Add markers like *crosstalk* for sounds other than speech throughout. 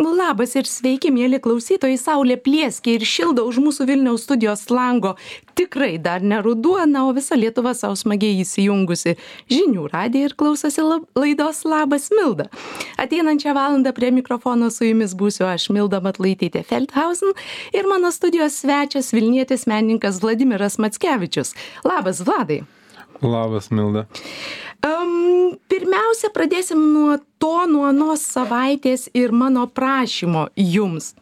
Labas ir sveiki, mėly klausytojai. Saulė plieskiai ir šildo už mūsų Vilniaus studijos lango. Tikrai dar neruduo, na, o visa Lietuva savo smagiai įsijungusi žinių radiją ir klausosi lab, laidos Labas Milda. Ateinančią valandą prie mikrofono su jumis būsiu aš, Milda Matlaitytė Feldhausen ir mano studijos svečias Vilnietis menininkas Vladimiras Matskevičius. Labas, Vladai. Labas, Milda. Um, pirmiausia, pradėsim nuo to, nuo anos savaitės ir mano prašymo jums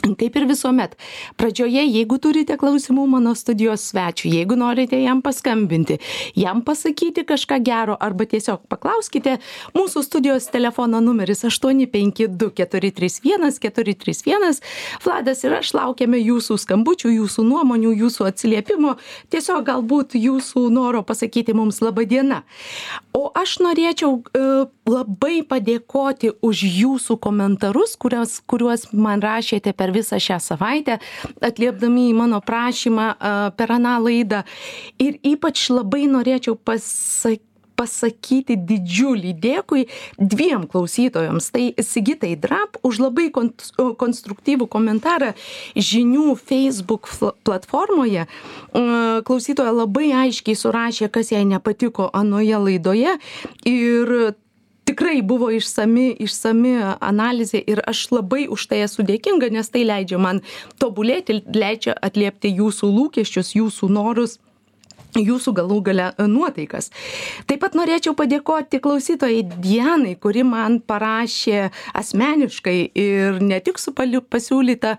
kaip ir visuomet. Pradžioje jeigu turite klausimų mano studijos svečiui jeigu norite jam paskambinti jam pasakyti kažką gero arba tiesiog paklauskite mūsų studijos telefono numeris aštuoni penki du keturi trys vienas keturi trys vienas. Vladas ir aš laukiame jūsų skambučių jūsų nuomonių jūsų atsiliepimų. Tiesiog galbūt jūsų noro pasakyti mums laba diena o aš norėčiau e, labai padėkoti už jūsų komentarus kuriuos kuriuos man rašėte per visą šią savaitę atliepdami į mano prašymą per aną laidą. Ir ypač labai norėčiau pasakyti pasakyti didžiulį dėkui dviem klausytojams. Tai sigitai drap už labai konstruktyvų komentarą žinių feisbuk platformoje. Klausytoja labai aiškiai surašė kas jai nepatiko anoje laidoje ir tikrai buvo išsami išsami analizė ir aš labai už tai esu dėkinga nes tai leidžia man tobulėti leidžia atliepti jūsų lūkesčius jūsų norus jūsų galų gale nuotaikas. Taip pat norėčiau padėkoti klausytojai dianai kuri man parašė asmeniškai ir ne tik su pasiūlyta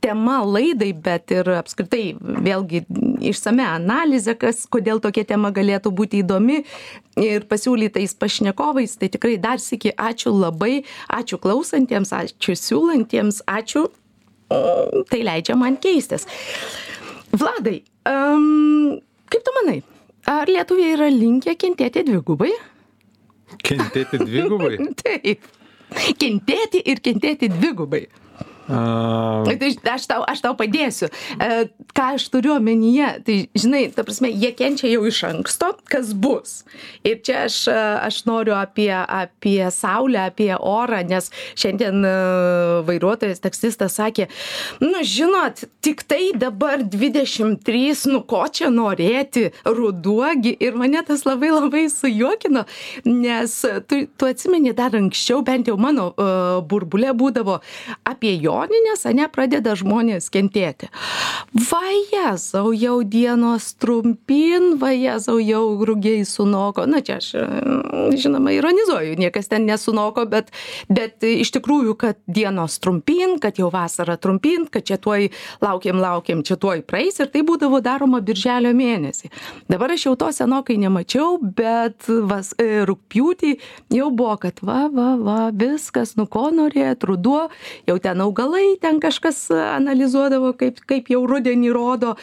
tema laidai bet ir apskritai vėlgi išsamia analize kas kodėl tokia tema galėtų būti įdomi ir pasiūlytais pašnekovais. Tai tikrai dar sykį ačiū labai ačiū klausantiems ačiū siūlantiems ačiū tai leidžia man keistis. Vladai um, kaip tu manai ar lietuviai yra linkę kentėti dvigubai? Kentėti dvigubai? *laughs* Taip. Kentėti ir kentėti dvigubai Tai aš tau, aš tau padėsiu. E, ką aš turiu omenyje, tai žinai, ta prasme, jie kenčia jau iš anksto, kas bus. Ir čia aš, aš noriu apie, apie saulę, apie orą, nes šiandien e, vairuotojas, taksistas sakė, nu žinot, tik tai dabar 23, nu ko čia norėti, ruduogi. Ir mane tas labai labai sujuokino, nes tu, tu atsimeni dar anksčiau, bent jau mano uh, burbulė būdavo apie jo ligoninės ane pradeda žmonės kentėti. Va jėzau jau dienos trumpyn va jėzau jau rugiai sunoko. Na čia aš žinoma ironizuoju niekas ten nesunoko bet bet iš tikrųjų kad dienos trumpyn kad jau vasara trumpyn kad čia tuoj laukiam laukiam čia tuoj praeis ir tai būdavo daroma birželio mėnesį. Dabar aš jau to senokai nemačiau bet vas e, rugpjūtį jau buvo kad va va va viskas nu ko norėt ruduo jau ten augalai augalai ten kažkas analizuodavo kaip kaip jau rudenį rodo.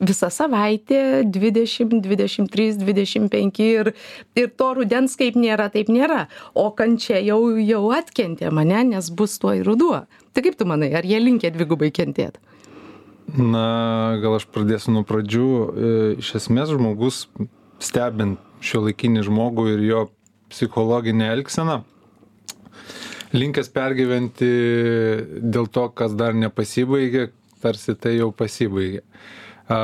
Dvidešim dvidešim trys dvidešim penki ir ir to rudens kaip nėra taip nėra. O kančia jau jau atkentė mane nes bus tuoj ruduo. Tai kaip tu manai ar jie linkę dvigubai kentėt? Na gal aš pradėsiu nuo pradžių. E, iš esmės žmogus stebint šiuolaikinį žmogų ir jo psichologinę elgseną linkęs pergyventi dėl to, kas dar nepasibaigė, tarsi tai jau pasibaigė. A,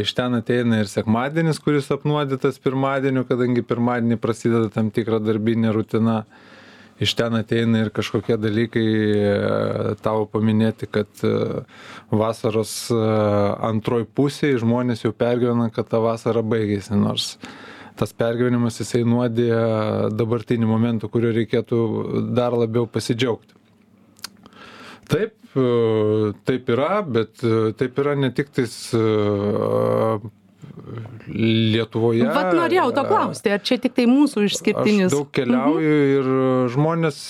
iš ten ateina ir sekmadienis, kuris apnuodytas pirmadieniu, kadangi pirmadienį prasideda tam tikra darbinė rutina. Iš ten ateina ir kažkokie dalykai e, tavo paminėti, kad e, vasaros e, antroj pusėje žmonės jau pergyvena, kad ta vasara baigėsi, nors uh, tas pergyvenimas jisai nuodija dabartinį momentą, kuriuo reikėtų dar labiau pasidžiaugti. Taip, taip yra, bet taip yra ne tik tais Lietuvoje. Vat norėjau to klausti, ar čia tik tai mūsų išskirtinis. Aš daug keliauju mhm. ir žmonės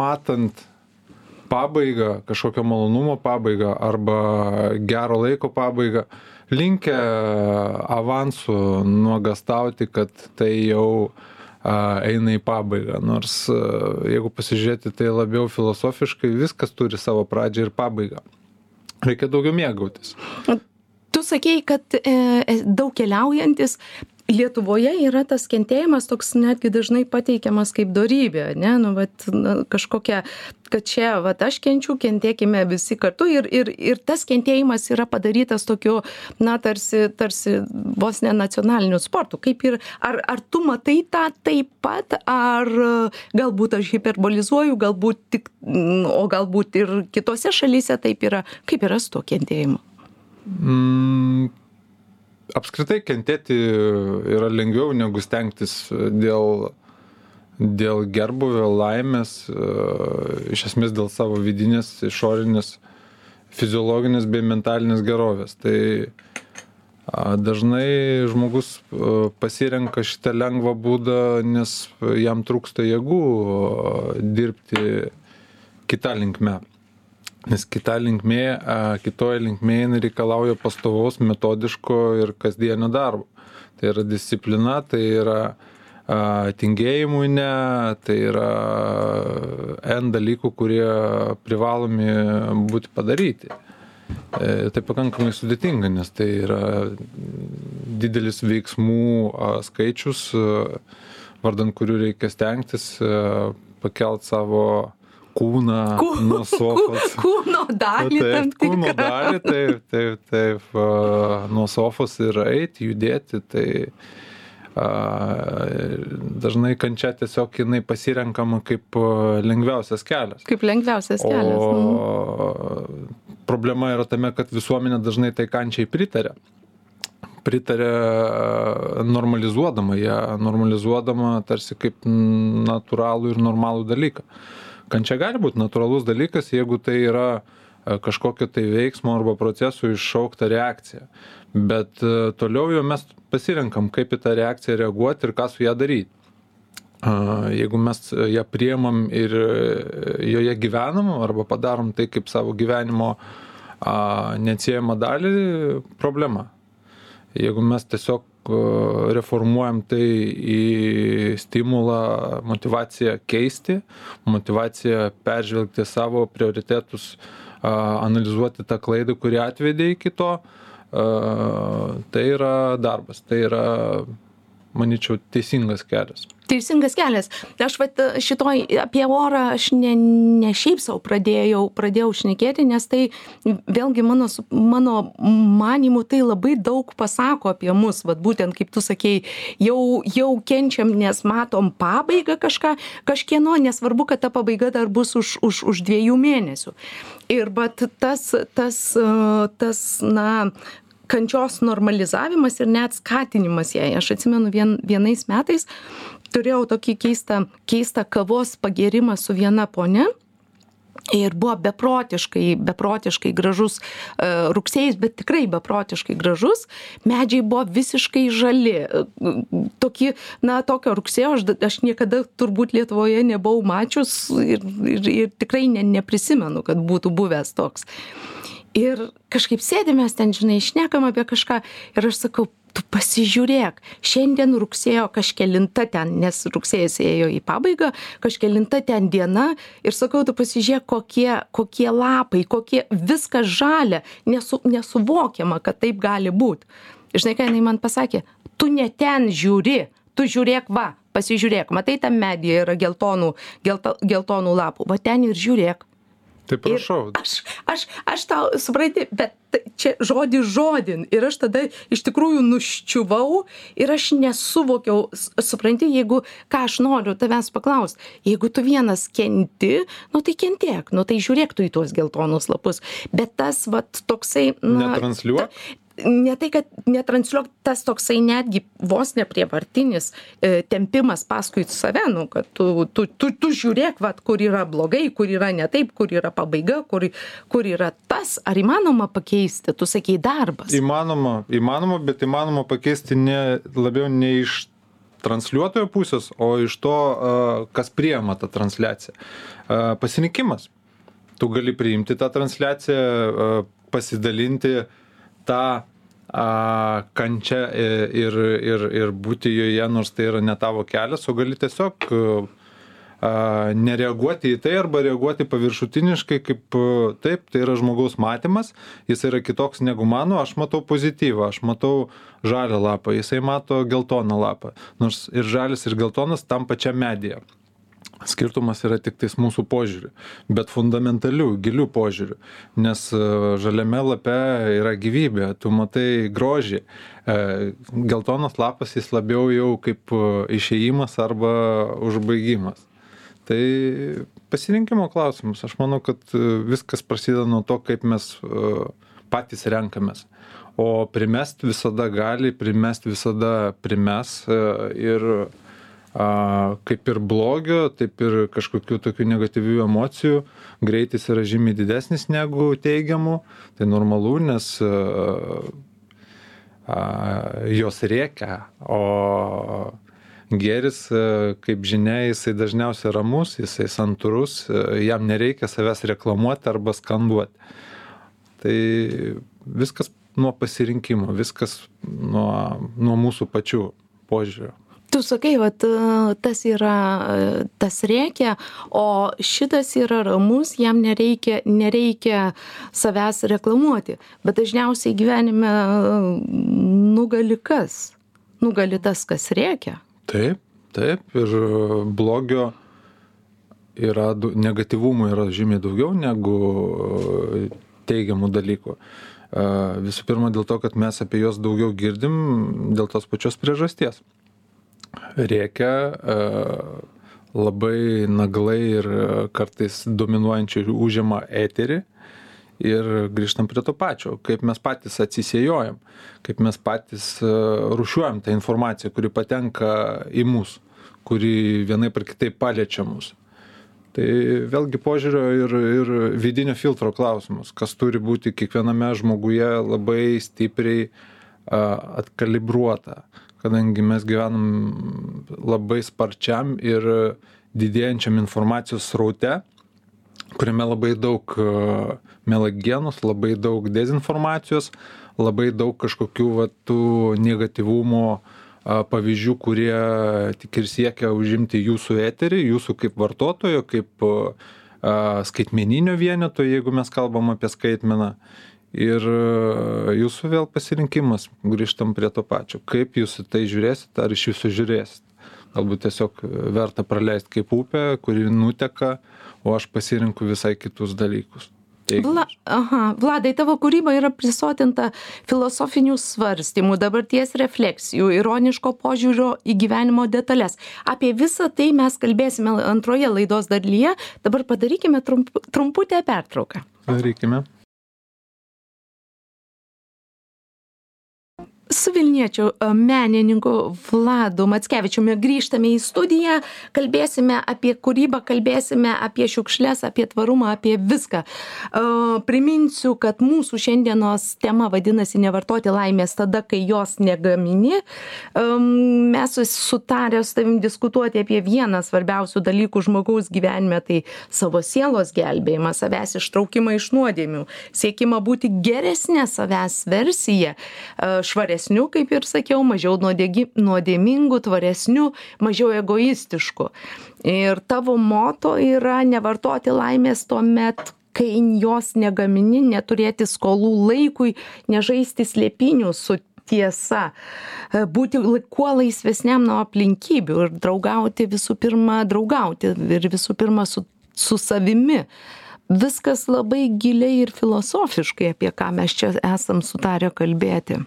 matant pabaigą, kažkokio malonumo pabaigą arba gero laiko pabaigą, uh, linkę avansų nuogastauti, kad tai jau eina į pabaigą. Nors jeigu pasižiūrėti tai labiau filosofiškai, viskas turi savo pradžią ir pabaigą. Reikia daugiau mėgautis. Tu sakėjai, kad e, e, daug keliaujantis Lietuvoje yra tas kentėjimas toks netgi dažnai pateikiamas kaip dorybė, ne, nu, vat, na, kažkokia, kad čia, vat, aš kenčiu, kentėkime visi kartu ir, ir, ir tas kentėjimas yra padarytas tokiu, na, tarsi, tarsi vos ne nacionaliniu sportu. Kaip ir, ar, ar tu matai tą taip pat, ar galbūt aš hiperbolizuoju, galbūt tik, o galbūt ir kitose šalyse taip yra, kaip yra su tuo kentėjimu? Apskritai kentėti yra lengviau negu stengtis dėl, dėl gerbuvio, laimės, iš esmės dėl savo vidinės, išorinės, fiziologinės bei mentalinės gerovės. Tai dažnai žmogus pasirenka šitą lengvą būdą, nes jam trūksta jėgų dirbti kitą linkmę nes kita linkmė kitoj linkmėj jinai reikalauja pastovaus metodiško ir kasdienio darbo tai yra disciplina tai yra tingėjimui ne, tai yra N dalykų, kurie privalomi būti padaryti. E, tai pakankamai sudėtinga, nes tai yra didelis veiksmų skaičius, vardant kurių reikia stengtis, pakelt savo kūną Kū, nuo sofos. Kūno dalį. Taip, kūno dalį, taip, taip, taip, uh, nuo sofos ir eiti, judėti, tai uh, dažnai kančia tiesiog jinai pasirenkama kaip uh, lengviausias kelias. Kaip lengviausias kelias. O mhm. problema yra tame, kad visuomenė dažnai tai kančiai pritarė pritarė normalizuodama ją, normalizuodama tarsi kaip natūralų ir normalų dalyką kančia gali būt natūralus dalykas jeigu tai yra e, kažkokio tai veiksmo arba proceso iššaukta reakcija. Bet e, toliau jau mes pasirenkam kaip į tą reakciją reaguot ir ką su ja daryt. Jeigu mes ją priemam ir e, joje gyvenam arba padarom tai kaip savo gyvenimo neatsiejamą dalį problema. Jeigu mes tiesiog reformuojam tai į stimulą motyvaciją keisti motyvaciją peržvelgti savo prioritetus analizuoti tą klaidą kuri atvedė iki to. Tai yra darbas tai yra manyčiau teisingas kelias. Teisingas kelias. Aš vat šitoj apie orą aš ne ne šiaip sau pradėjau pradėjau šnekėti nes tai vėlgi mano mano manymu tai labai daug pasako apie mus. Vat būtent kaip tu sakei jau jau kenčiam nes matom pabaigą kažką kažkieno nesvarbu kad ta pabaiga dar bus už už už dviejų mėnesių. Ir vat tas tas tas na kančios normalizavimas ir net skatinimas jai. Aš atsimenu vien vienais metais turėjau tokį keistą keistą kavos pagėrimą su viena ponia. Ir buvo beprotiškai beprotiškai gražus e, rugsėjis bet tikrai beprotiškai gražus. Medžiai buvo visiškai žali. Toki na tokio rugsėjo aš aš niekada turbūt lietuvoje nebuvau mačius ir ir ir tikrai ne neprisimenu kad būtų buvęs toks ir kažkaip sėdim mes ten žinai šnekam apie kažką ir aš sakau tu pasižiūrėk šiandien rugsėjo kažkelinta ten nes rugsėjis ėjo į pabaigą kažkelinta ten diena ir sakau tu pasižiūrėk kokie kokie lapai kokie viskas žalia nesu nesuvokiama kad taip gali būt. Žinai ką jinai man pasakė? Tu ne ten žiūri tu žiūrėk va pasižiūrėk. Matai tam medyje yra geltonų gelto geltonų lapų. Va ten ir žiūrėk Tai prašau. Ir aš, aš, aš tau, supranti, bet čia žodį žodin. Ir aš tada iš tikrųjų nuščiuvau ir aš nesuvokiau, supranti, jeigu, ką aš noriu tavęs paklausti, jeigu tu vienas kenti, nu tai kentiek, nu tai žiūrėk tu į tuos geltonus lapus. Bet tas, va, toksai... Na, Netransliuok. Ta, ne tai kad netransliuok tas toksai netgi vos ne prievartinis e, tempimas paskui save nu kad tu tu tu tu žiūrėk vat kur yra blogai kur yra ne taip kur yra pabaiga kur kur yra tas ar įmanoma pakeisti tu sakei darbas. Įmanoma įmanoma bet įmanoma pakeisti ne labiau ne iš transliuotojo pusės o iš to kas priima tą transliaciją. Pasirinkimas tu gali priimti tą transliaciją pasidalinti tą a, kančią ir, ir, ir būti joje, nors tai yra ne tavo kelias, o gali tiesiog a, nereaguoti į tai arba reaguoti paviršutiniškai, kaip taip, tai yra žmogaus matymas, jis yra kitoks negu mano, aš matau pozityvą, aš matau žalią lapą, jisai mato geltoną lapą, nors ir žalis, ir geltonas tam pačiam medyje. Skirtumas yra tik tais mūsų požiūriu, bet fundamentalių, gilių požiūrių, nes žaliame lape yra gyvybė, tu matai grožį, geltonas lapas jis labiau jau kaip išėjimas arba užbaigimas. Tai pasirinkimo klausimas. Aš manau kad e, viskas prasideda nuo to kaip mes e, patys renkamės. O primest visada gali primest visada primes e, ir a, kaip ir blogio, taip ir kažkokių tokių negatyvių emocijų greitis yra žymiai didesnis negu teigiamų. Tai normalu, nes a, a, jos rėkia, o gėris e, kaip žinia jisai dažniausiai ramus jisai santūrus jam nereikia savęs reklamuoti arba skanduoti tai viskas nuo pasirinkimo viskas nuo nuo mūsų pačių požiūrio Tu sakai, vat, tas yra, tas reikia, o šitas yra ramus, jam nereikia, nereikia savęs reklamuoti. Bet dažniausiai gyvenime nugali kas? Nugali tas, kas reikia. Taip, taip, ir blogio yra, negatyvumų yra žymiai daugiau negu e, teigiamų dalykų. E, visų pirma, dėl to, kad mes apie juos daugiau girdim, dėl tos pačios priežasties. Reikia e, labai naglai ir kartais dominuojančiai užima eterį. Ir grįžtam prie to pačio kaip mes patys atsisėjojam kaip mes patys e, rūšiuojam tą informaciją kuri patenka į mus kuri vienaip ar kitaip paliečia mus. Tai vėlgi požiūrio ir ir vidinio filtro klausimas kas turi būti kiekviename žmoguje labai stipriai atkalibruota kadangi mes gyvenam labai sparčiam ir didėjančiam informacijos sraute kuriame labai daug melagienos labai daug dezinformacijos labai daug kažkokių va tų negatyvumo pavyzdžių kurie tik ir siekia užimti jūsų eterį jūsų kaip vartotojo kaip skaitmeninio vieneto jeigu mes kalbam apie skaitmeną ir jūsų vėl pasirinkimas grįžtam prie to pačio kaip jūs į tai žiūrėsit ar iš viso žiūrėsit galbūt tiesiog verta praleist kaip upę kuri nuteka o aš pasirenku visai kitus dalykus Vla, aha, Vladai, tavo kūryba yra prisotinta filosofinių svarstymų, dabarties refleksijų, ironiško požiūrio į gyvenimo detalės. Apie visą tai mes kalbėsime antroje laidos dalyje. Dabar padarykime trump, trumputę pertrauką. Darykime. Su vilniečiu e, menininku Vladu Matskevičiumi grįžtame į studiją, kalbėsime apie kūrybą, kalbėsime apie šiukšlės, apie tvarumą, apie viską. E, priminsiu, kad mūsų šiandienos tema vadinasi nevartoti laimės tada, kai jos negamini. E, mes sutarę su tavim diskutuoti apie vieną svarbiausių dalykų žmogaus gyvenime, tai savo sielos gelbėjimą, savęs ištraukimą iš nuodėmių, siekimą būti geresnė savęs versija, švaresnė geresniu kaip ir sakiau mažiau nuodėgi nuodėmingu tvaresniu mažiau egoistišku ir tavo moto yra nevartoti laimės tuomet kai jos negamini neturėti skolų laikui nežaisti slėpynių su tiesa būti kuo laisvesniam nuo aplinkybių ir draugauti visų pirma draugauti ir visų pirma su su savimi. Viskas labai giliai ir filosofiškai apie ką mes čia esam sutarę kalbėti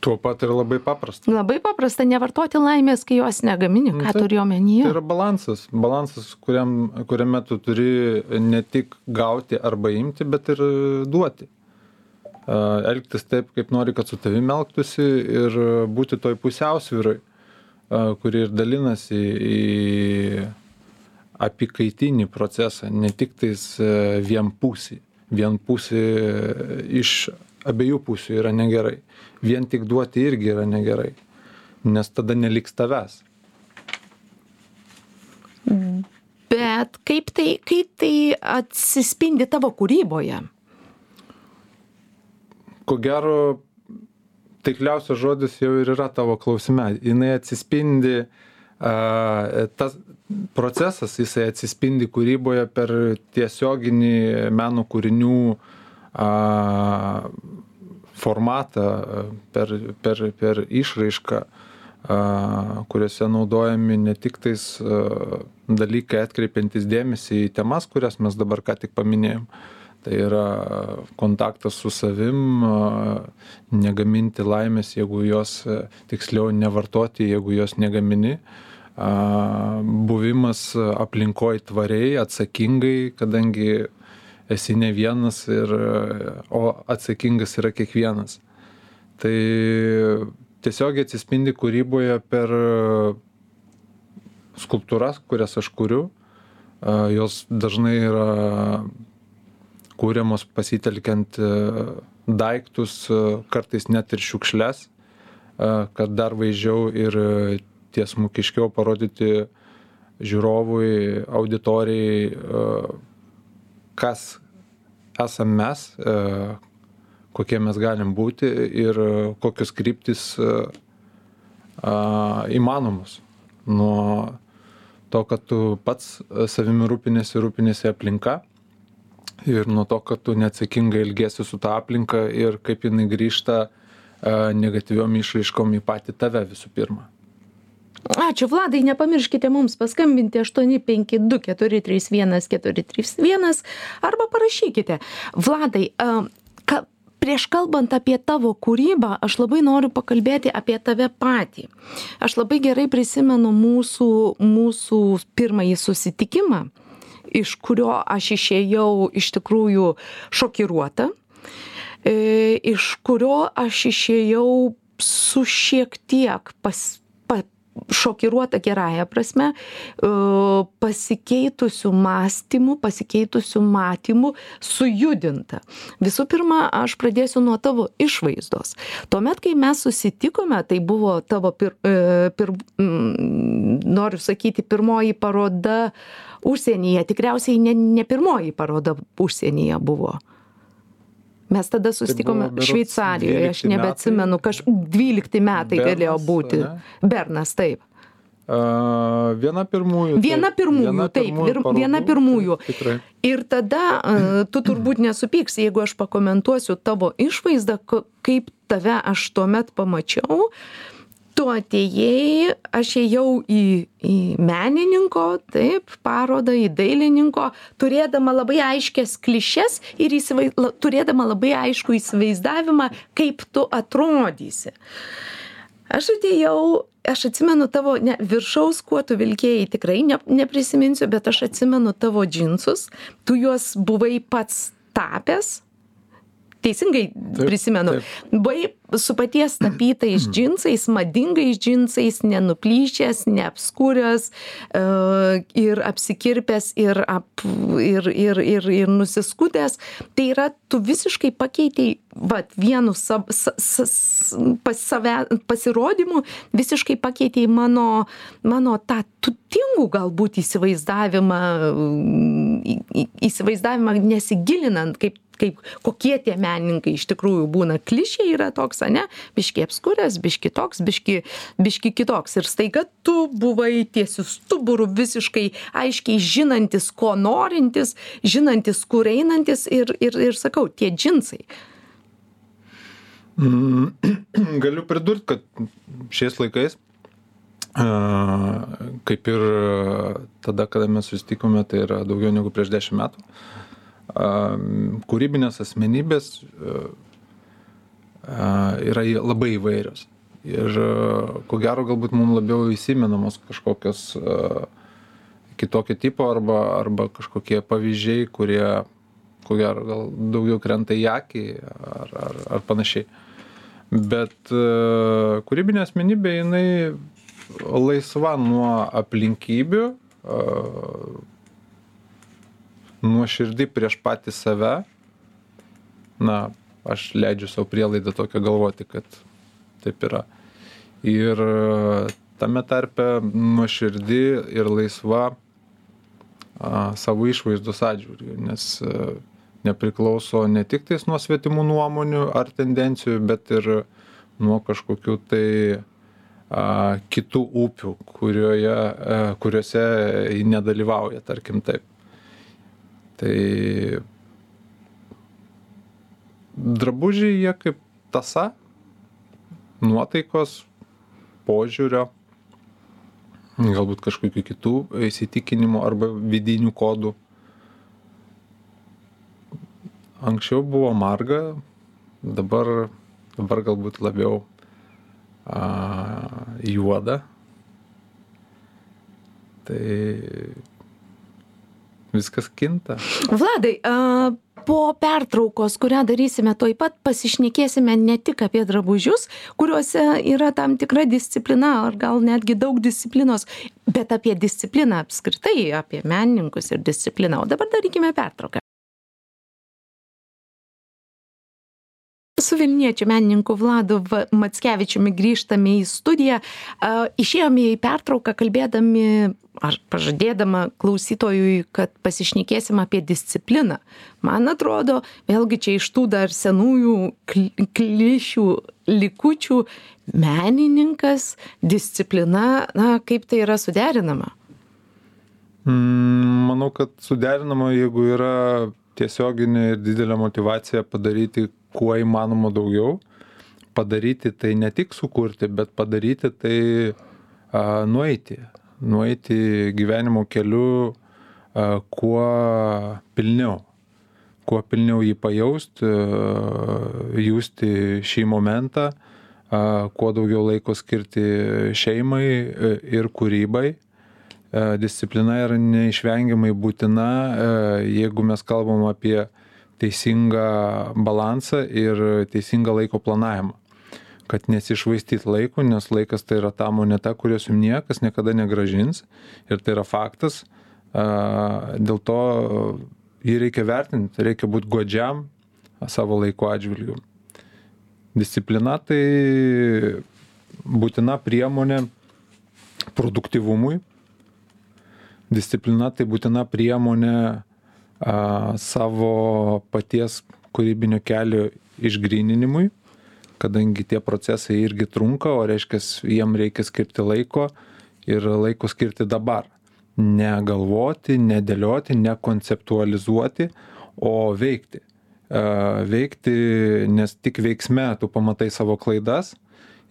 Tuo pat ir labai paprasta. Labai paprasta nevartoti laimės, kai jos negamini. Ką tai, turiu omenyje? Tai yra balansas. Balansas, kuriam, kuriame tu turi ne tik gauti arba imti, bet ir duoti. Elgtis taip, kaip nori, kad su tavimi elgtųsi ir būti toj pusiausvyrai, kuri ir dalinasi į apikaitinį procesą, ne tik tais vienpusį. Vienpusį iš abiejų pusių yra negerai vien tik duoti irgi yra negerai, nes tada neliks tavęs. Bet kaip tai, kaip tai atsispindi tavo kūryboje? Ko gero, taikliausias žodis jau ir yra tavo klausime. Jis atsispindi tas procesas, jisai atsispindi kūryboje per tiesioginį meno kūrinių a, formatą, per, per, per išraišką, a, kuriuose naudojami ne tik tais a, dalykai atkreipiantis dėmesį į temas, kurias mes dabar ką tik paminėjom. Tai yra kontaktas su savim, negaminti laimės, jeigu jos, tiksliau, nevartoti, jeigu jos negamini, buvimas aplinkoj tvariai, atsakingai, kadangi esi ne vienas, ir, o atsakingas yra kiekvienas. Tai tiesiog atsispindi kūryboje per skulptūras, kurias aš kuriu. Jos dažnai yra kūriamos pasitelkiant daiktus, kartais net ir šiukšles, kad dar vaizdžiau ir tiesmukiškiau parodyti žiūrovui, auditorijai, kas esam mes, kokie mes galim būti ir kokios kryptis įmanomos. Nuo to, kad tu pats savimi rūpinėsi, rūpinėsi aplinka ir nuo to, kad tu neatsakingai ilgėsi su tą aplinką ir kaip jinai grįžta negatyviom išraiškom į patį tave visų pirma. Ačiū, Vladai, nepamirškite mums paskambinti 852-431-431 arba parašykite. Vladai, ka, prieš kalbant apie tavo kūrybą, aš labai noriu pakalbėti apie tave patį. Aš labai gerai prisimenu mūsų, mūsų pirmąjį susitikimą, iš kurio aš išėjau iš tikrųjų šokiruota, e, iš kurio aš išėjau su šiek tiek pas, šokiruota gerąja prasme, pasikeitusių mąstymų, pasikeitusių matymų, sujudinta. Visų pirma, aš pradėsiu nuo tavo išvaizdos. Tuomet, kai mes susitikome, tai buvo tavo, pir, e, pir, noriu sakyti, pirmoji paroda užsienyje, tikriausiai ne, ne pirmoji paroda užsienyje buvo. Mes tada susitikome tai Šveicarijoje, aš nebeatsimenu, kaž 12 metai Bernas, galėjo būti. Ne? Bernas, taip. Uh, viena pirmųjų. Viena pirmųjų, viena taip, pirmųjų parodų, viena pirmųjų. Tikrai. Ir tada uh, tu turbūt nesupyks, jeigu aš pakomentuosiu tavo išvaizdą, kaip tave aš tuomet pamačiau. Uh, tu atėjai aš ėjau į į menininko taip parodą į dailininko turėdama labai aiškias klišes ir įsivai turėdama labai aiškų įsivaizdavimą kaip tu atrodysi. Aš atėjau aš atsimenu tavo ne viršaus kuo tu vilkėjai tikrai ne neprisiminsiu bet aš atsimenu tavo džinsus tu juos buvai pats tapęs. Teisingai prisimenu. buvai su paties tapytais džinsais madingais džinsais nenuplyšęs neapskuręs e, ir apsikirpęs ir ap ir ir ir ir nusiskutęs. Tai yra tu visiškai pakeitei vat vienu sa sa sa pas save pasirodymu visiškai pakeitei mano mano tą turtingų galbūt įsivaizdavimą įsivaizdavimą nesigilinant kaip kaip kokie tie menininkai iš tikrųjų būna. Klišė yra toks ane? Biškį apskuręs biškį toks biškį biškį kitoks. Ir staiga tu buvai tiesiu stuburu visiškai aiškiai žinantis ko norintis žinantis kur einantis ir ir ir sakau tie džinsai. Mm, *clears throat* Galiu pridurti, kad šiais laikais, kaip ir tada, kada mes susitikome, tai yra daugiau negu prieš dešimt metų, kūrybinės asmenybės yra labai įvairios. Ir ko gero galbūt mums labiau įsimenamos kažkokios kitokio tipo arba, arba kažkokie pavyzdžiai, kurie, ko gero, gal daugiau krenta į akį ar, ar, ar panašiai. Bet kūrybinė asmenybė, jinai laisva nuo aplinkybių, nuoširdi prieš patį save, na, aš leidžiu savo prielaidą tokią galvoti, kad taip yra. Ir tame tarpe nuoširdi ir laisva a, savo išvaizdos atžvilgiu, nes a, nepriklauso ne tik tais nuo svetimų nuomonių ar tendencijų, bet ir nuo kažkokių tai a, kitų upių, kurioje, a, kuriuose ji nedalyvauja, tarkim taip. Tai drabužiai jie kaip tasa, nuotaikos, požiūrio, galbūt kažkokių kitų įsitikinimų arba vidinių kodų. Anksčiau buvo marga, dabar, dabar galbūt labiau a, juoda. Tai viskas kinta. Vladai, a, po pertraukos, kurią darysime toj pat, pasišnekėsime ne tik apie drabužius, kuriuose yra tam tikra disciplina, ar gal netgi daug disciplinos, bet apie discipliną apskritai, apie menininkus ir discipliną. O dabar darykime pertrauką. Su vilniečiu menininku Vladu Matskevičiumi grįžtame į studiją. Išėjome į pertrauką kalbėdami, ar pažadėdama klausytojui, kad pasišnekėsim apie discipliną. Man atrodo, vėlgi čia iš tų dar senųjų klišių likučių menininkas, disciplina, na, kaip tai yra suderinama? Mm, manau, kad suderinama, jeigu yra tiesioginė ir didelė motivacija padaryti kuo įmanoma daugiau. Padaryti tai ne tik sukurti, bet padaryti tai a, nueiti. Nueiti gyvenimo keliu a, kuo pilniau. Kuo pilniau jį pajausti, jūsti šį momentą, a, kuo daugiau laiko skirti šeimai e, ir kūrybai. A, disciplina yra neišvengiamai būtina, a, jeigu mes kalbam apie teisingą balansą ir teisingą laiko planavimą kad nesišvaistyt laiko, nes laikas tai yra ta moneta, kurios jums niekas niekada negražins ir tai yra faktas. Dėl to jį reikia vertinti, reikia būti godžiam savo laiko atžvilgiu. Disciplina tai būtina priemonė produktivumui. Disciplina tai būtina priemonė a, savo paties kūrybinio kelio išgryninimui, kadangi tie procesai irgi trunka, o reiškia, jiem reikia skirti laiko ir laiko skirti dabar. Negalvoti, nedėlioti, nekonceptualizuoti, o veikti. Veikti, nes tik veiksme tu pamatai savo klaidas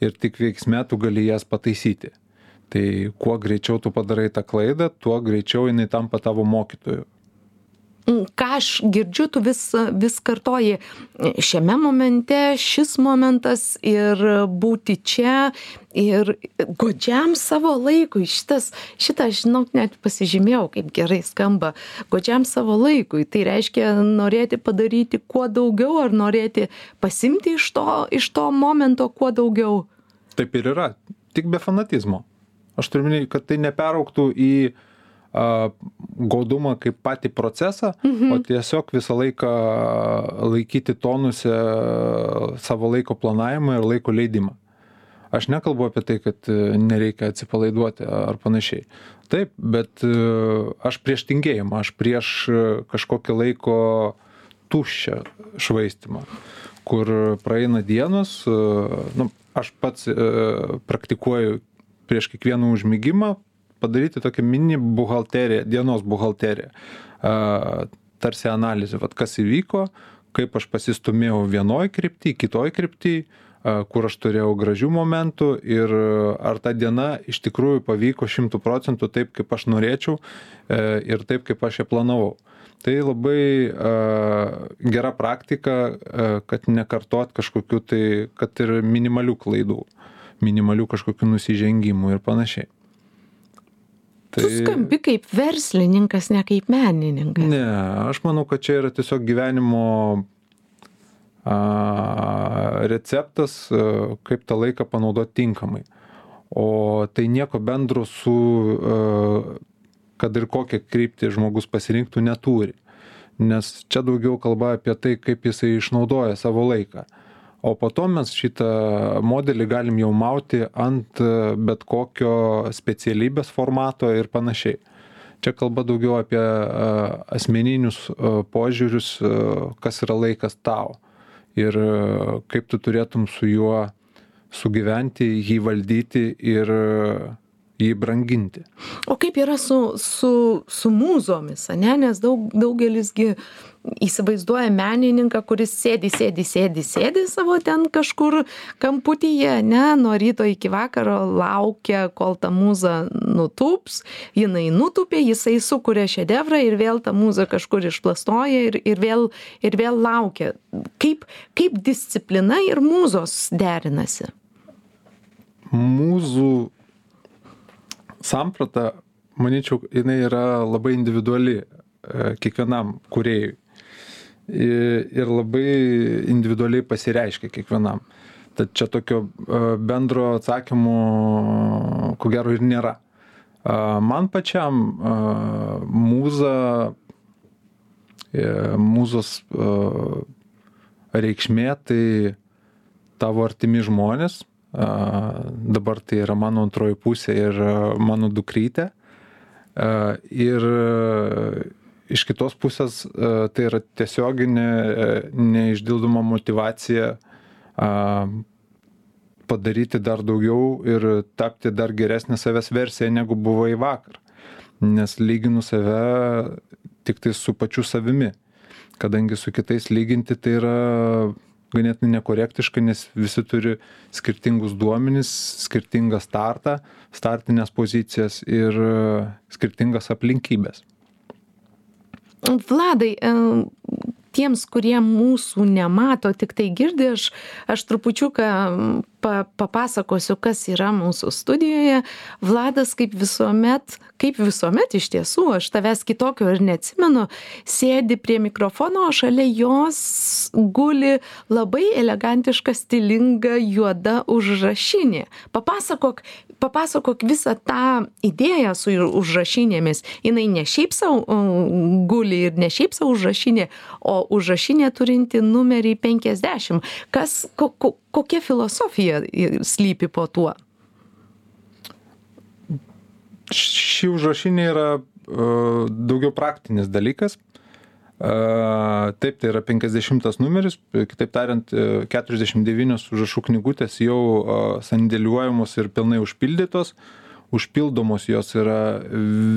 ir tik veiksme tu gali jas pataisyti. Tai kuo greičiau tu padarai tą klaidą, tuo greičiau jinai tampa tavo mokytoju ką aš girdžiu, tu vis, vis kartoji šiame momente, šis momentas ir būti čia ir godžiam savo laikui. Šitas, šitą, žinau, net pasižymėjau, kaip gerai skamba. Godžiam savo laikui. Tai reiškia norėti padaryti kuo daugiau ar norėti pasimti iš to, iš to momento kuo daugiau. Taip ir yra. Tik be fanatizmo. Aš turiu minėti, kad tai neperauktų į uh, godumą kaip patį procesą, mhm. o tiesiog visą laiką laikyti tonuse savo laiko planavimą ir laiko leidimą. Aš nekalbu apie tai, kad e, nereikia atsipalaiduoti ar panašiai. Taip, bet e, aš prieš tingėjimą, aš prieš e, kažkokį laiko tuščią švaistimą, kur praeina dienos, nu, aš pats praktikuoju prieš kiekvieną užmygimą, padaryti tokią mini buhalteriją, dienos buhalteriją. Tarsi analizė, vat, kas įvyko, kaip aš pasistumėjau vienoj kryptį, kitoj kryptį, kur aš turėjau gražių momentų ir ar ta diena iš tikrųjų pavyko šimtų procentų taip, kaip aš norėčiau e, ir taip, kaip aš ją planavau. Tai labai gera praktika, kad nekartot kažkokiu tai, kad ir minimalių klaidų, minimalių kažkokių nusižengimų ir panašiai. Tai... Tu skambi kaip verslininkas, ne kaip menininkas. Ne, aš manau, kad čia yra tiesiog gyvenimo a, receptas, a, kaip tą laiką panaudoti tinkamai. O tai nieko bendro su, a, kad ir kokią kryptį žmogus pasirinktų, neturi. Nes čia daugiau kalba apie tai, kaip jisai išnaudoja savo laiką o po to mes šitą modelį galim jau mauti ant e, bet kokio specialybės formato ir panašiai. Čia kalba daugiau apie e, asmeninius e, požiūrius, kas yra laikas tau ir kaip tu turėtum su juo sugyventi, jį valdyti ir jį branginti. O kaip yra su, su, su mūzomis, ne? nes daug, daugelisgi įsivaizduoja menininką, kuris sėdi, sėdi, sėdi, sėdi savo ten kažkur kamputyje, ne, nuo ryto iki vakaro laukia, kol ta mūza nutups, jinai nutupė, jisai sukuria šedevrą ir vėl ta mūza kažkur išplastoja ir, ir, vėl, ir vėl laukia. Kaip, kaip disciplina ir mūzos derinasi? Mūzų samprata, manyčiau, jinai yra labai individuali e, kiekvienam kuriejui ir labai individualiai pasireiškia kiekvienam. Tad čia tokio e, bendro atsakymo, ko gero, ir nėra. E, man pačiam mūza, mūzos reikšmė tai tavo artimi žmonės, dabar tai yra mano antroji pusė ir mano dukrytė. Ir iš kitos pusės tai yra tiesioginė neišdildoma motivacija padaryti dar daugiau ir tapti dar geresnė savęs versija, negu buvo į vakar. Nes lyginu save tik tai su pačiu savimi. Kadangi su kitais lyginti tai yra ganėtinai nekorektiška, nes visi turi skirtingus duomenis, skirtingą startą, startinės pozicijas ir e, skirtingas aplinkybės. Vladai, e, tiems, kurie mūsų nemato, tik tai girdi, aš, aš trupučiuką pa, papasakosiu, kas yra mūsų studijoje. Vladas, kaip visuomet, kaip visuomet iš tiesų, aš tavęs kitokio ir neatsimenu, sėdi prie mikrofono, o šalia jos guli labai elegantiška, stilinga, juoda užrašinė. Papasakok, papasakok visą tą idėją su užrašinėmis. Jinai ne šiaip savo guli ir ne šiaip savo užrašinė, o užrašinė turinti numerį 50. Kas, ko, ko, kokia filosofija slypi po tuo? Ši užrašinė yra uh, daugiau praktinis dalykas. Uh, taip, tai yra 50 numeris, kitaip tariant, 49 užrašų knygutės jau sandėliuojamos ir pilnai užpildytos. Užpildomos jos yra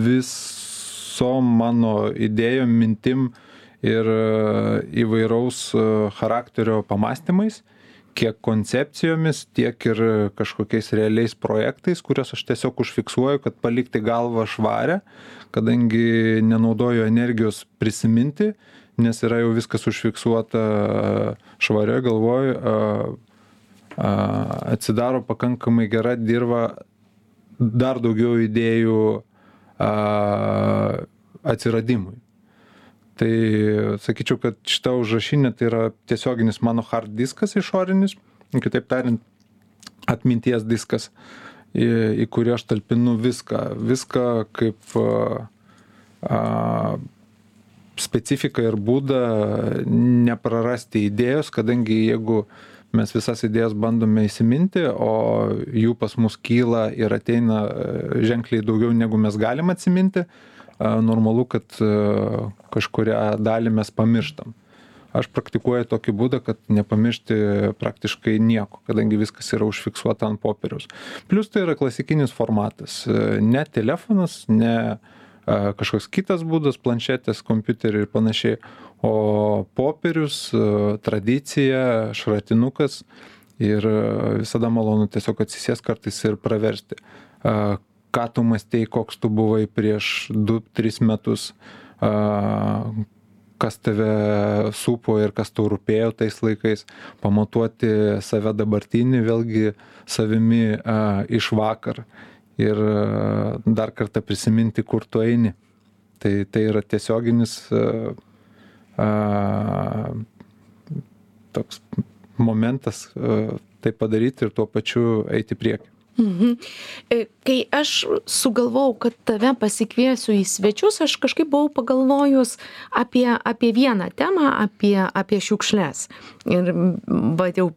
visom mano idėjom, mintim ir įvairaus charakterio pamastymais kiek koncepcijomis, tiek ir kažkokiais realiais projektais, kuriuos aš tiesiog užfiksuoju, kad palikti galvą švarę, kadangi nenaudoju energijos prisiminti, nes yra jau viskas užfiksuota švarioje galvoje, atsidaro pakankamai gera dirba dar daugiau idėjų atsiradimui tai sakyčiau kad šita užrašinė tai yra tiesioginis mano hard diskas išorinis kitaip tariant atminties diskas į, į kurį aš talpinu viską. Viską kaip a, a, specifiką ir būdą neprarasti idėjos kadangi jeigu mes visas idėjas bandome įsiminti o jų pas mus kyla ir ateina ženkliai daugiau negu mes galim atsiminti normalu, kad kažkuria dalį mes pamirštam. Aš praktikuoju tokį būdą, kad nepamiršti praktiškai nieko, kadangi viskas yra užfiksuota ant popieriaus. Plus tai yra klasikinis formatas. Ne telefonas, ne kažkoks kitas būdas, planšetės, kompiuteriai ir panašiai, o popierius, tradicija, šratinukas ir visada malonu tiesiog atsisės kartais ir praversti ką tu mąstei, koks tu buvai prieš 2-3 metus, kas tave supo ir kas tau rūpėjo tais laikais, pamatuoti save dabartinį, vėlgi savimi iš vakar ir dar kartą prisiminti, kur tu eini. Tai, tai yra tiesioginis toks momentas tai padaryti ir tuo pačiu eiti prieki. Mhm. E, kai aš sugalvojau, kad tave pasikviesiu į svečius, aš kažkaip buvau pagalvojus apie, apie vieną temą, apie, apie šiukšles. Ir va, jau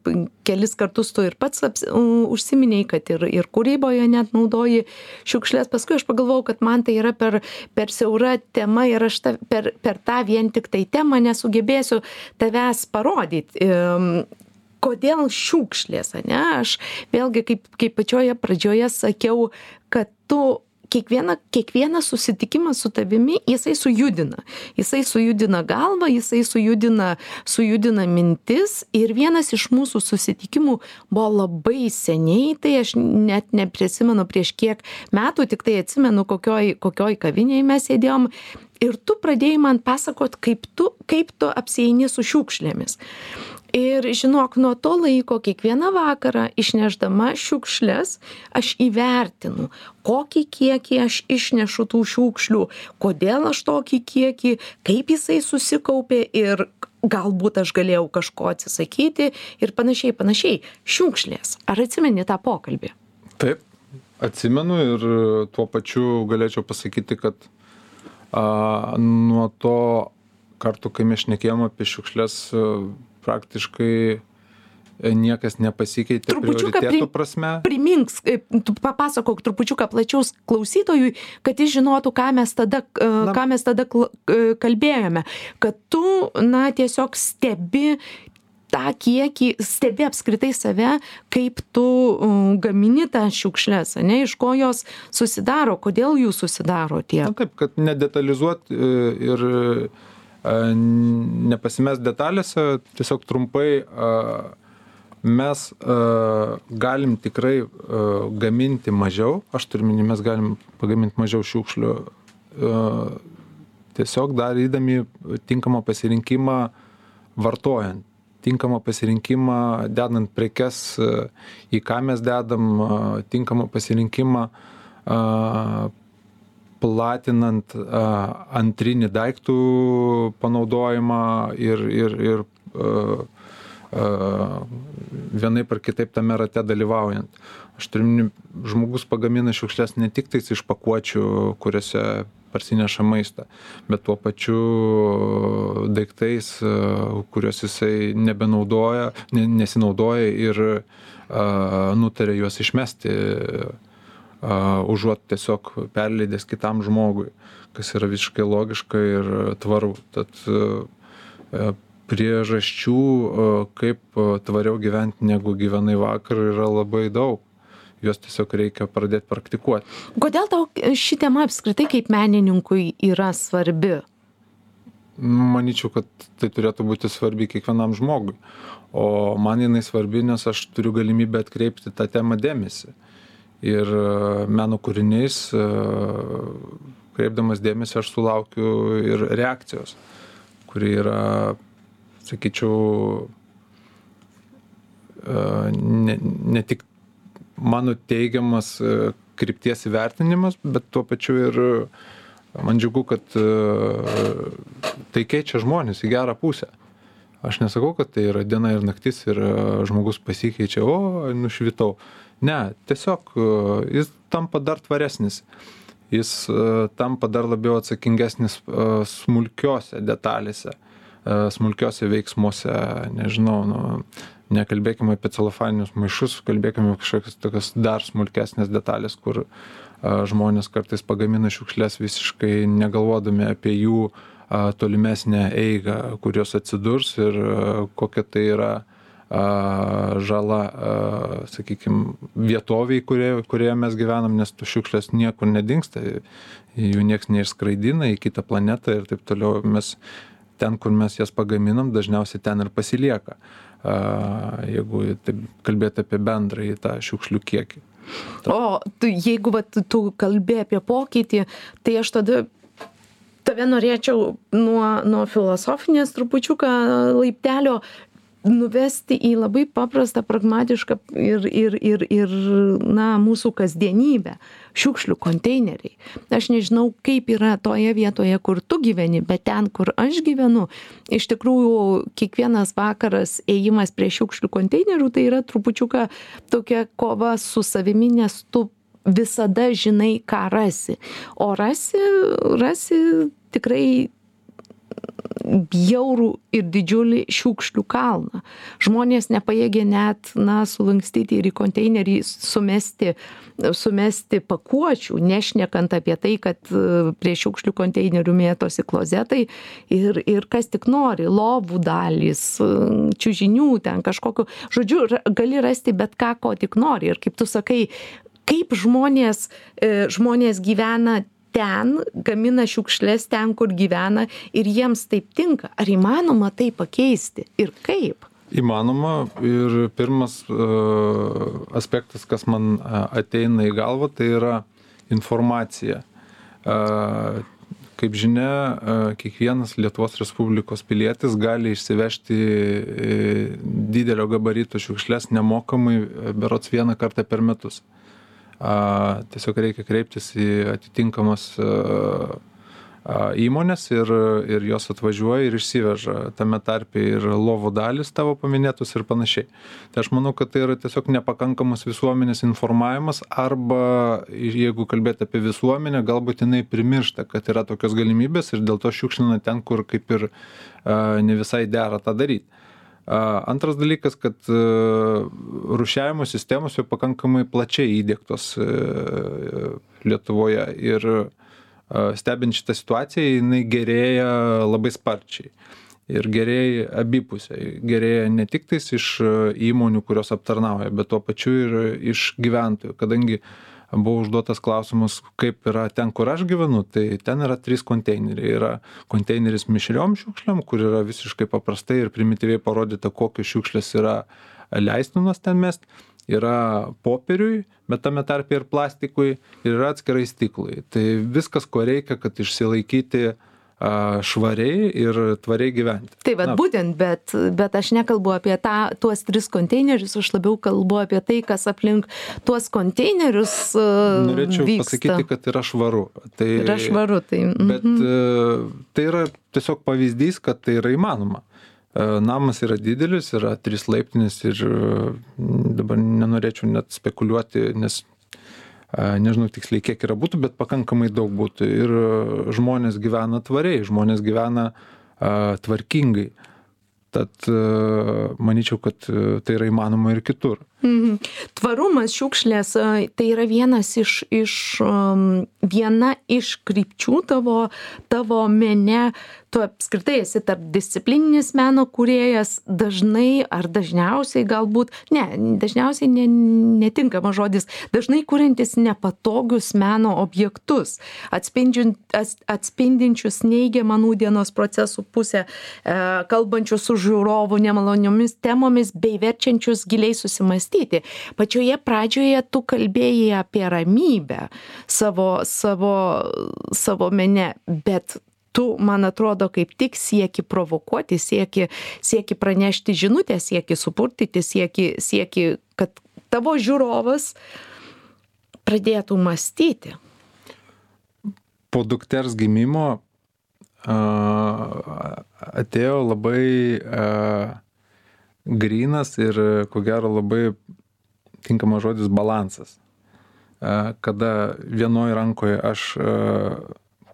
kelis kartus tu ir pats aps, užsiminiai, kad ir, ir kūryboje net naudoji šiukšles. Paskui aš pagalvojau, kad man tai yra per, per siaura tema ir aš ta, per, per tą vien tik tai temą nesugebėsiu tavęs parodyti kodėl šiukšlės ane? Aš vėlgi kaip kaip pačioje pradžioje sakiau kad tu kiekvieną kiekvienas susitikimas su tavimi jisai sujudina. Jisai sujudina galvą jisai sujudina sujudina mintis ir vienas iš mūsų susitikimų buvo labai seniai tai aš net neprisimenu prieš kiek metų tiktai atsimenu kokioj kokioj kavinėj mes sėdėjom ir tu pradėjai man pasakot kaip tu kaip tu apsieini su šiukšlėmis ir žinok nuo to laiko kiekvieną vakarą išnešdama šiukšles aš įvertinu kokį kiekį aš išnešu tų šiukšlių kodėl aš tokį kiekį kaip jisai susikaupė ir galbūt aš galėjau kažko atsisakyti ir panašiai panašiai. Šiukšlės. Ar atsimeni tą pokalbį? Taip atsimenu ir tuo pačiu galėčiau pasakyti kad a, nuo to karto kai mes šnekėjom apie šiukšles praktiškai e, niekas nepasikeitė Trupučiuką prioritetų pri- prasme. primink e, papasakok trupučiuką plačiau klausytojui kad jis žinotų ką mes tada e, ką mes tada kalbėjome. Kad tu na tiesiog stebi tą kiekį stebi apskritai save kaip tu gamini tas šiukšles ane iš ko jos susidaro kodėl jų susidaro Na tiek taip, kad nedetalizuot ir e, nepasimest detalėse, tiesiog trumpai mes galim tikrai gaminti mažiau, aš turiu minį, mes galim pagaminti mažiau šiukšlių, tiesiog darydami tinkamą pasirinkimą vartojant tinkamą pasirinkimą dedant prekes, į ką mes dedam, tinkamą pasirinkimą platinant antrinį daiktų panaudojimą ir, ir, ir vienaip ar kitaip tame rate dalyvaujant. Aš turiu, žmogus pagamina šiukšlės ne tik tais iš pakuočių, kuriuose parsineša maistą, bet tuo pačiu daiktais, kuriuos jisai nebenaudoja, ne, nesinaudoja ir a, nutarė juos išmesti a, užuot tiesiog perleidęs kitam žmogui, kas yra visiškai logiška ir tvaru. Tad priežasčių, kaip tvariau gyventi negu gyvenai vakar, yra labai daug. Juos tiesiog reikia pradėti praktikuoti. kodėl tau ši tema apskritai kaip menininkui yra svarbi Manyčiau, kad tai turėtų būti svarbi kiekvienam žmogui. O man jinai svarbi, nes aš turiu galimybę atkreipti tą temą dėmesį. Ir e, meno kūriniais, e, kreipdamas dėmesį, aš sulaukiu ir reakcijos, kuri yra, sakyčiau, e, ne, ne tik mano teigiamas krypties įvertinimas, bet tuo pačiu ir man džiugu, kad tai keičia žmonės į gerą pusę. Aš nesakau, kad tai yra diena ir naktis ir žmogus pasikeičia, o, nušvitau. Ne, tiesiog e, jis tampa dar tvaresnis. Jis e, tampa dar labiau atsakingesnis e, smulkiose detalėse, smulkiose veiksmuose, nežinau, nu, nekalbėkime apie celofaninius maišus, kalbėkime kažkokias tokias dar smulkesnės detalės, kur žmonės kartais pagamina šiukšlės visiškai negalvodami apie jų tolimesnę eigą, kur jos atsidurs ir kokia tai yra a, žala, sakykime, vietoviai, kurioje, kurioje mes gyvenam, nes tų šiukšlės niekur nedingsta, jų niekas neišskraidina į kitą planetą ir taip toliau. Mes ten, kur mes jas pagaminam, dažniausiai ten ir pasilieka, jeigu taip kalbėti apie bendrąjį tą šiukšlių kiekį. o tu jeigu vat tu kalbi apie pokytį tai aš tada tave norėčiau nuo nuo filosofinės trupučiuką laiptelio nuvesti į labai paprastą pragmatišką ir ir ir ir na mūsų kasdienybę. Šiukšlių konteineriai. Aš nežinau kaip yra toje vietoje kur tu gyveni bet ten kur aš gyvenu iš tikrųjų kiekvienas vakaras ėjimas prie šiukšlių konteinerių tai yra trupučiuką tokia kova su savimi nes tu visada žinai ką rasi. O rasi rasi tikrai bjaurų ir didžiulį šiukšlių kalną. Žmonės nepajėgia net na sulankstyti ir į konteinerį sumesti sumesti pakuočių nešnekant apie tai kad e, prie šiukšlių konteinerių mėtosi klozetai ir ir kas tik nori lovų dalys e, čiužinių ten kažkokių. Žodžiu gali rasti bet ką ko tik nori. Ir kaip tu sakai kaip žmonės e, žmonės gyvena ten gamina šiukšles ten kur gyvena ir jiems taip tinka ar įmanoma tai pakeisti ir kaip Įmanoma ir pirmas uh, aspektas, kas man uh, ateina į galvą, tai yra informacija. Uh, kaip žinia, kiekvienas Lietuvos Respublikos pilietis gali išsivežti didelio gabarito šiukšlės nemokamai berots vieną kartą per metus. Tiesiog reikia kreiptis į atitinkamas įmonės ir, ir jos atvažiuoja ir išsiveža tame tarpe ir lovų dalis tavo paminėtus ir panašiai. Tai aš manau, kad tai yra tiesiog nepakankamas visuomenės informavimas arba jeigu kalbėti apie visuomenę, galbūt jinai primiršta, kad yra tokios galimybės ir dėl to šiukšlina ten, kur kaip ir ne visai dera tą daryti. Antras dalykas, kad e, rušiavimo sistemos jau pakankamai plačiai įdėktos e, Lietuvoje ir stebint šitą situaciją, jinai gerėja labai sparčiai. Ir gerėja abipusiai. Gerėja ne tik tais iš įmonių, kurios aptarnauja, bet tuo pačiu ir iš gyventojų. Kadangi uh, buvo užduotas klausimas kaip yra ten kur aš gyvenu tai ten yra trys konteineriai. Yra konteineris mišriom šiukšlėm kur yra visiškai paprastai ir primityviai parodyta kokios šiukšlės yra leistinos ten mest. Yra popieriui bet tame tarpe ir plastikui ir yra atskirai stiklui. Tai viskas ko reikia kad išsilaikyti a, švariai ir tvariai gyventi. Taip, bet būtent, bet, bet aš nekalbu apie tą, tuos tris konteinerius, aš labiau kalbu apie tai, kas aplink tuos konteinerius. Norėčiau vyksta. pasakyti, kad yra švaru. Tai, yra švaru, tai. Mhm. Bet e, tai yra tiesiog pavyzdys, kad tai yra įmanoma. E, namas yra didelis, yra trys laiptinis ir dabar nenorėčiau net spekuliuoti, nes nežinau tiksliai kiek yra butų, bet pakankamai daug būtų. Ir žmonės gyvena tvariai, žmonės gyvena tvarkingai. Tad manyčiau, kad tai yra įmanoma ir kitur. Mhm. Tvarumas šiukšlės tai yra vienas iš, iš, viena iš krypčių tavo, tavo mene tu apskritai esi tarpdisciplininis meno kūrėjas dažnai ar dažniausiai galbūt ne dažniausiai ne netinkamas žodis dažnai kuriantis nepatogius meno objektus atspindinčius neigiamą nūdienos procesų pusę e, kalbančius su žiūrovu nemaloniomis temomis bei verčiančius giliai susimąstyti pačioje pradžioje tu kalbėjai apie ramybę savo savo savo mene bet tu man atrodo kaip tik sieki provokuoti sieki sieki pranešti žinutę sieki supurtyti sieki sieki kad tavo žiūrovas pradėtų mąstyti. Po dukters gimimo a, atėjo labai a, grynas ir ko gero labai tinkamas žodis balansas. A, kada vienoje rankoje aš a,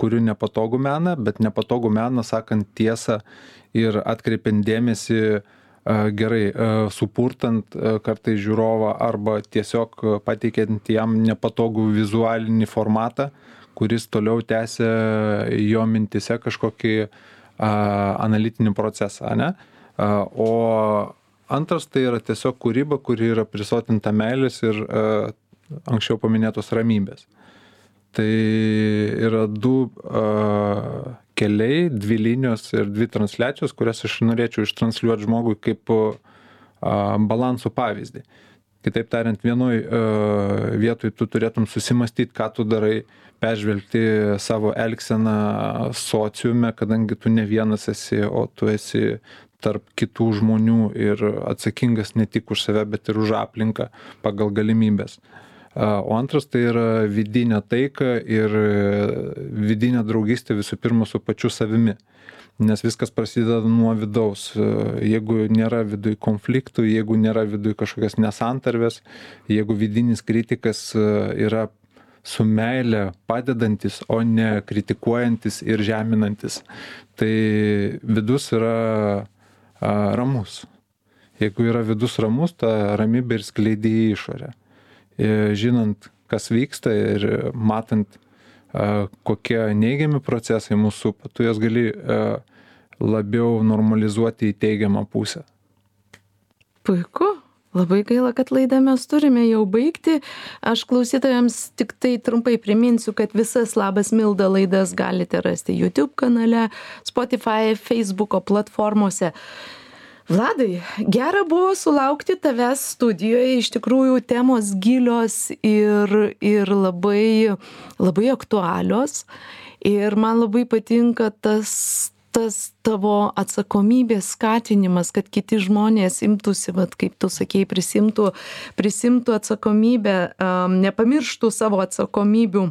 kuriu nepatogų meną, bet nepatogų meną sakant tiesą ir atkreipiant dėmesį gerai supurtant kartai žiūrovą arba tiesiog pateikiant jam nepatogų vizualinį formatą, kuris toliau tęsia jo mintise kažkokį analitinį procesą. Ne? O antras tai yra tiesiog kūryba, kuri yra prisotinta meilės ir anksčiau paminėtos ramybės tai yra du a, keliai, dvi linijos ir dvi transliacijos, kurias aš norėčiau ištransliuoti žmogui kaip a, balansų pavyzdį. Kitaip tariant, vienoj uh, vietoj tu turėtum susimastyti, ką tu darai, peržvelgti savo elgseną sociume, kadangi tu ne vienas esi, o tu esi tarp kitų žmonių ir atsakingas ne tik už save, bet ir už aplinką pagal galimybės. O antras tai yra vidinė taika ir vidinė draugystė visų pirma su pačiu savimi nes viskas prasideda nuo vidaus jeigu nėra viduj konfliktų jeigu nėra viduj kažkokios nesantarvės jeigu vidinis kritikas yra su meile padedantis, o ne kritikuojantis ir žeminantis. Tai vidus yra ramus. Jeigu yra vidus ramus, ta ramybė ir skleidė į išorę. E, žinant, kas vyksta ir matant, kokie neigiami procesai mūsų tu jas gali labiau normalizuoti į teigiamą pusę. Puiku. Labai gaila, kad laidą mes turime jau baigti. Aš klausytojams tik tai trumpai priminsiu, kad visas Labas Milda laidas galite rasti YouTube kanale, Spotify, Facebook'o platformose. Vladai, gera buvo sulaukti tavęs studijoje, iš tikrųjų temos gilios ir, ir labai, labai aktualios. Ir man labai patinka tas, tas tavo atsakomybės skatinimas, kad kiti žmonės imtųsi, vat, kaip tu sakei, prisimtų, prisimtų atsakomybę, nepamirštų savo atsakomybių.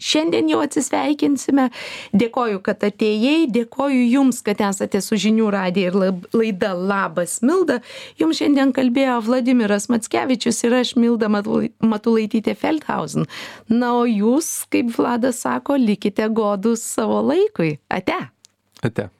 Šiandien jau atsisveikinsime. Dėkoju, kad atėjai, dėkoju Jums, kad esate su žinių radija ir laida Labas Milda. Jums šiandien kalbėjo Vladimiras Matskevičius ir aš Milda Matulaitytė Feldhausen. Na, o Jūs, kaip Vladas sako, likite godus savo laikui. Ate. Ate.